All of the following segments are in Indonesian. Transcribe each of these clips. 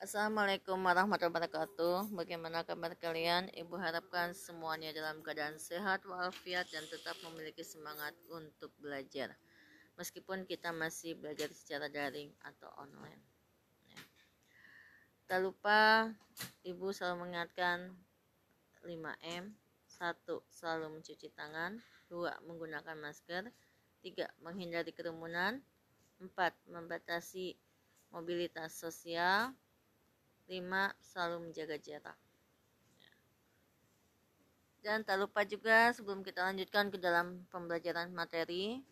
Assalamualaikum warahmatullahi wabarakatuh. Bagaimana kabar kalian? Ibu harapkan semuanya dalam keadaan sehat walafiat dan tetap memiliki semangat untuk belajar. Meskipun kita masih belajar secara daring atau online. Ya. Tak lupa Ibu selalu mengingatkan 5M. 1. Selalu mencuci tangan. 2. Menggunakan masker. 3. Menghindari kerumunan. 4. Membatasi mobilitas sosial 5. Selalu menjaga jarak. Dan tak lupa juga sebelum kita lanjutkan ke dalam pembelajaran materi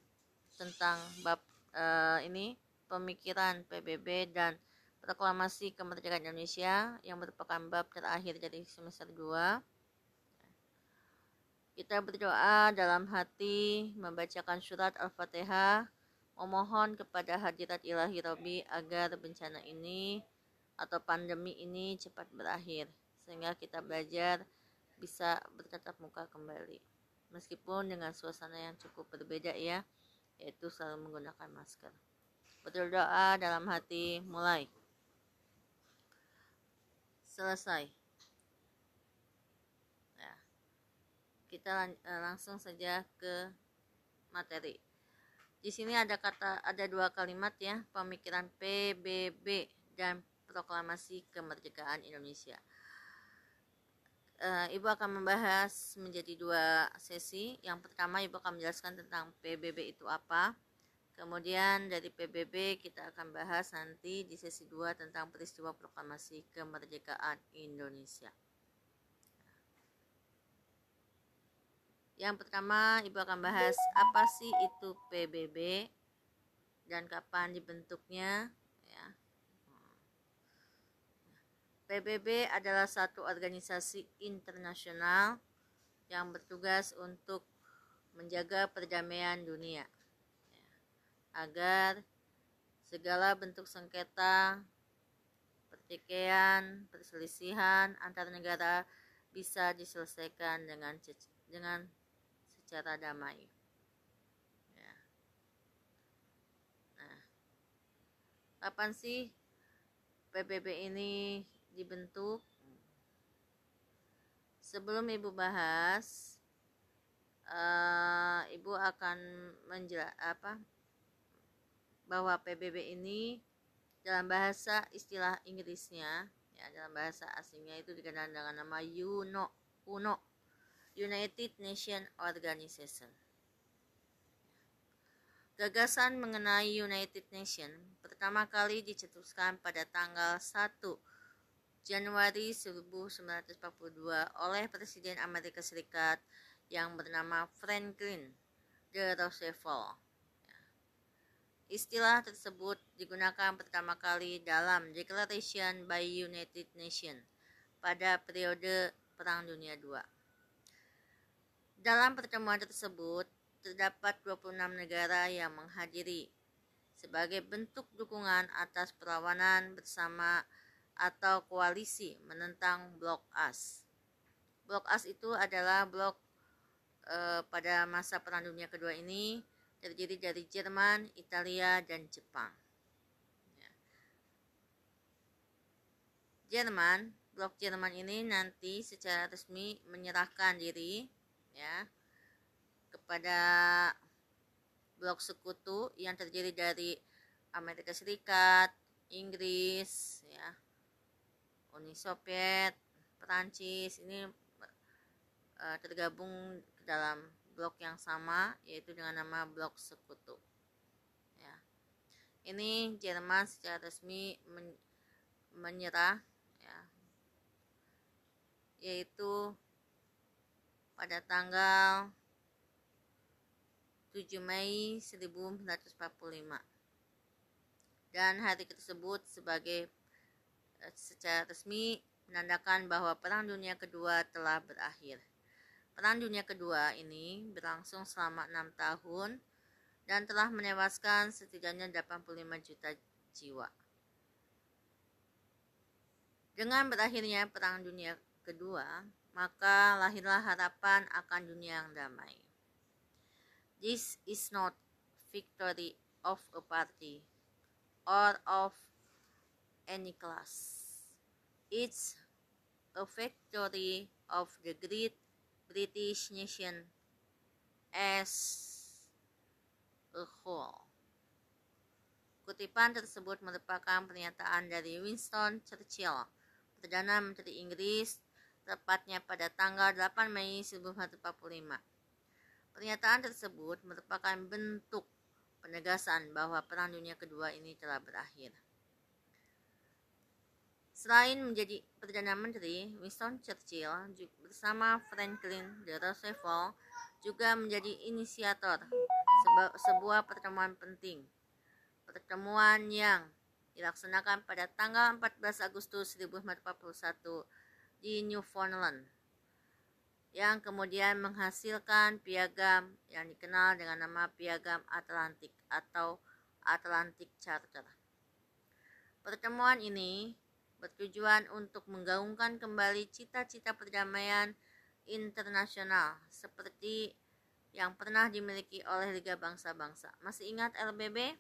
tentang bab uh, ini pemikiran PBB dan proklamasi kemerdekaan Indonesia yang merupakan bab terakhir dari semester 2. Kita berdoa dalam hati membacakan surat Al-Fatihah memohon kepada hadirat ilahi Robi agar bencana ini atau pandemi ini cepat berakhir sehingga kita belajar bisa bertatap muka kembali. Meskipun dengan suasana yang cukup berbeda ya yaitu selalu menggunakan masker. Berdoa dalam hati mulai. Selesai. Ya, kita lang eh, langsung saja ke materi. Di sini ada kata ada dua kalimat ya pemikiran PBB dan proklamasi kemerdekaan Indonesia. Uh, Ibu akan membahas menjadi dua sesi. Yang pertama Ibu akan menjelaskan tentang PBB itu apa. Kemudian dari PBB kita akan bahas nanti di sesi 2 tentang peristiwa proklamasi kemerdekaan Indonesia. Yang pertama Ibu akan bahas apa sih itu PBB dan kapan dibentuknya PBB adalah satu organisasi internasional yang bertugas untuk menjaga perdamaian dunia ya, agar segala bentuk sengketa, pertikaian, perselisihan antar negara bisa diselesaikan dengan dengan secara damai. Ya. Nah, kapan sih PBB ini dibentuk. Sebelum ibu bahas uh, ibu akan menjelaskan apa bahwa PBB ini dalam bahasa istilah Inggrisnya ya dalam bahasa asingnya itu dikenal dengan nama UNO UNO United Nation Organization. Gagasan mengenai United Nation pertama kali dicetuskan pada tanggal 1 Januari 1942 oleh Presiden Amerika Serikat yang bernama Franklin D. Roosevelt. Istilah tersebut digunakan pertama kali dalam Declaration by United Nations pada periode Perang Dunia II. Dalam pertemuan tersebut, terdapat 26 negara yang menghadiri sebagai bentuk dukungan atas perlawanan bersama atau koalisi menentang blok AS. Blok AS itu adalah blok eh, pada masa Perang Dunia Kedua ini terdiri dari Jerman, Italia, dan Jepang. Ya. Jerman, blok Jerman ini nanti secara resmi menyerahkan diri ya kepada blok sekutu yang terdiri dari Amerika Serikat, Inggris, ya, Uni Soviet, Perancis ini uh, tergabung dalam blok yang sama yaitu dengan nama blok sekutu. Ya. Ini Jerman secara resmi men menyerah ya. Yaitu pada tanggal 7 Mei 1945 dan hari tersebut sebagai secara resmi menandakan bahwa Perang Dunia Kedua telah berakhir. Perang Dunia Kedua ini berlangsung selama enam tahun dan telah menewaskan setidaknya 85 juta jiwa. Dengan berakhirnya Perang Dunia Kedua, maka lahirlah harapan akan dunia yang damai. This is not victory of a party or of any class. It's a victory of the great British nation as a whole. Kutipan tersebut merupakan pernyataan dari Winston Churchill, Perdana Menteri Inggris, tepatnya pada tanggal 8 Mei 1945. Pernyataan tersebut merupakan bentuk penegasan bahwa Perang Dunia Kedua ini telah berakhir. Selain menjadi Perdana Menteri, Winston Churchill bersama Franklin D. Roosevelt juga menjadi inisiator sebuah pertemuan penting. Pertemuan yang dilaksanakan pada tanggal 14 Agustus 1941 di Newfoundland yang kemudian menghasilkan piagam yang dikenal dengan nama Piagam Atlantik atau Atlantic Charter. Pertemuan ini bertujuan untuk menggaungkan kembali cita-cita perdamaian internasional seperti yang pernah dimiliki oleh Liga Bangsa-Bangsa. Masih ingat LBB?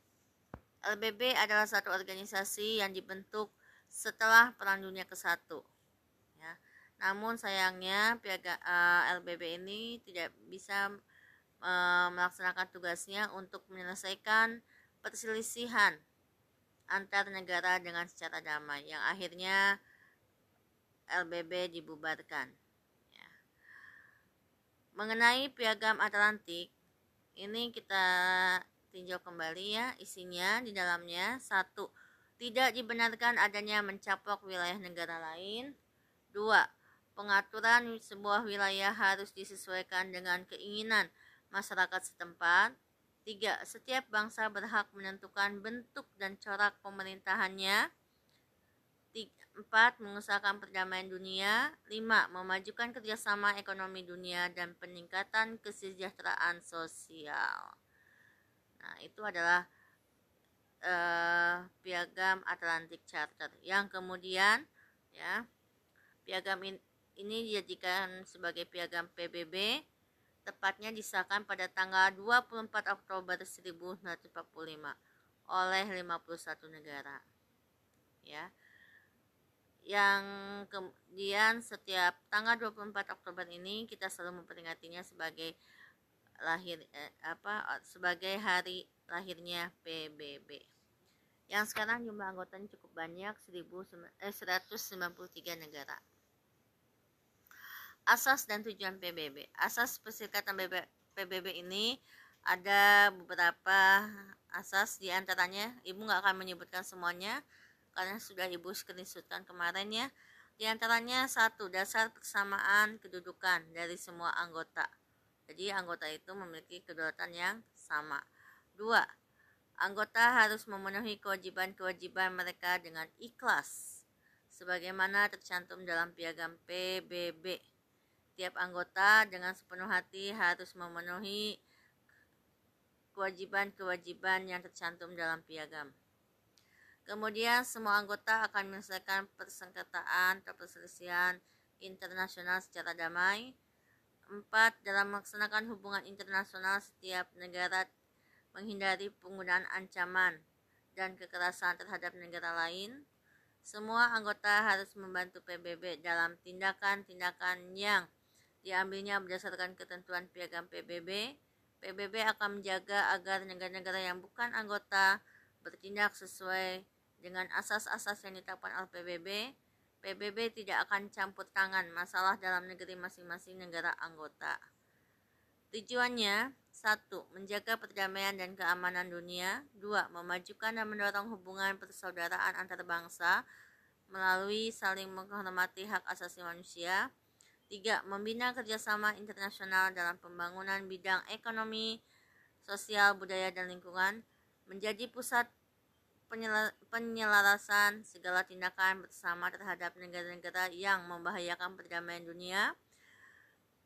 LBB adalah satu organisasi yang dibentuk setelah Perang Dunia ke-1. Ya. Namun sayangnya piaga eh, LBB ini tidak bisa uh, melaksanakan tugasnya untuk menyelesaikan perselisihan antar negara dengan secara damai yang akhirnya LBB dibubarkan. Ya. Mengenai piagam Atlantik, ini kita tinjau kembali ya isinya di dalamnya satu tidak dibenarkan adanya mencaplok wilayah negara lain dua pengaturan sebuah wilayah harus disesuaikan dengan keinginan masyarakat setempat Tiga, setiap bangsa berhak menentukan bentuk dan corak pemerintahannya. Empat, mengusahakan perdamaian dunia. Lima, memajukan kerjasama ekonomi dunia dan peningkatan kesejahteraan sosial. Nah, itu adalah uh, piagam Atlantic Charter yang kemudian ya piagam in, ini dijadikan sebagai piagam PBB tepatnya disahkan pada tanggal 24 Oktober 1945 oleh 51 negara. Ya. Yang kemudian setiap tanggal 24 Oktober ini kita selalu memperingatinya sebagai lahir eh, apa sebagai hari lahirnya PBB. Yang sekarang jumlah anggotanya cukup banyak 1000 eh, 193 negara. Asas dan tujuan PBB. Asas Perserikatan PBB ini ada beberapa asas di antaranya ibu nggak akan menyebutkan semuanya karena sudah ibu screenshotkan kemarin ya. Di antaranya satu dasar persamaan kedudukan dari semua anggota. Jadi anggota itu memiliki kedaulatan yang sama. Dua anggota harus memenuhi kewajiban-kewajiban mereka dengan ikhlas sebagaimana tercantum dalam piagam PBB setiap anggota dengan sepenuh hati harus memenuhi kewajiban-kewajiban yang tercantum dalam piagam. Kemudian semua anggota akan menyelesaikan persengketaan atau perselisihan internasional secara damai. Empat, dalam melaksanakan hubungan internasional setiap negara menghindari penggunaan ancaman dan kekerasan terhadap negara lain. Semua anggota harus membantu PBB dalam tindakan-tindakan yang diambilnya berdasarkan ketentuan piagam PBB. PBB akan menjaga agar negara-negara yang bukan anggota bertindak sesuai dengan asas-asas yang ditetapkan oleh PBB. PBB tidak akan campur tangan masalah dalam negeri masing-masing negara anggota. Tujuannya, satu, menjaga perdamaian dan keamanan dunia. Dua, memajukan dan mendorong hubungan persaudaraan antar bangsa melalui saling menghormati hak asasi manusia. 3. Membina kerjasama internasional dalam pembangunan bidang ekonomi, sosial, budaya, dan lingkungan menjadi pusat penyelarasan segala tindakan bersama terhadap negara-negara yang membahayakan perdamaian dunia.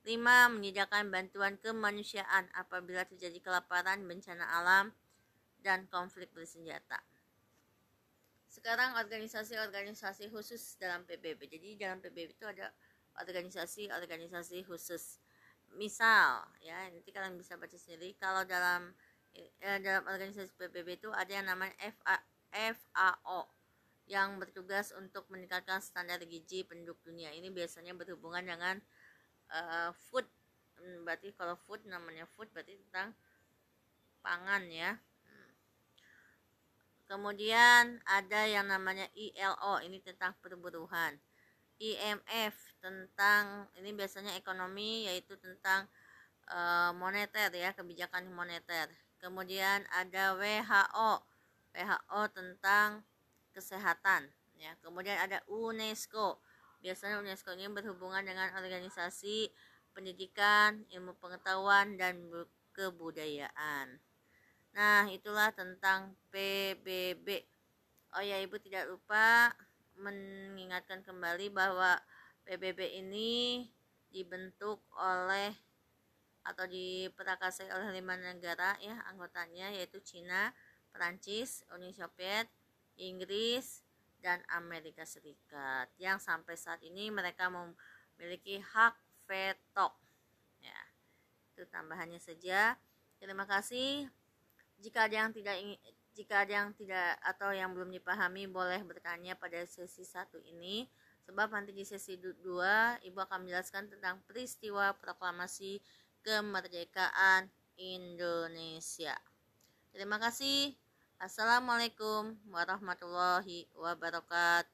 5. Menyediakan bantuan kemanusiaan apabila terjadi kelaparan, bencana alam, dan konflik bersenjata. Sekarang organisasi-organisasi khusus dalam PBB. Jadi dalam PBB itu ada organisasi-organisasi khusus. Misal, ya nanti kalian bisa baca sendiri. Kalau dalam eh, dalam organisasi PBB itu ada yang namanya FA, FAO, yang bertugas untuk meningkatkan standar gizi penduduk dunia. Ini biasanya berhubungan dengan uh, food. Hmm, berarti kalau food namanya food berarti tentang pangan ya. Hmm. Kemudian ada yang namanya ILO, ini tentang perburuhan. IMF tentang ini biasanya ekonomi yaitu tentang uh, moneter ya, kebijakan moneter. Kemudian ada WHO. WHO tentang kesehatan ya. Kemudian ada UNESCO. Biasanya UNESCO ini berhubungan dengan organisasi pendidikan, ilmu pengetahuan dan kebudayaan. Nah, itulah tentang PBB. Oh ya, Ibu tidak lupa mengingatkan kembali bahwa PBB ini dibentuk oleh atau diperakasai oleh lima negara ya anggotanya yaitu Cina, Prancis, Uni Soviet, Inggris, dan Amerika Serikat yang sampai saat ini mereka memiliki hak veto. Ya, itu tambahannya saja. Terima kasih. Jika ada yang tidak ingin jika ada yang tidak atau yang belum dipahami boleh bertanya pada sesi satu ini sebab nanti di sesi 2 Ibu akan menjelaskan tentang peristiwa proklamasi kemerdekaan Indonesia. Terima kasih. Assalamualaikum warahmatullahi wabarakatuh.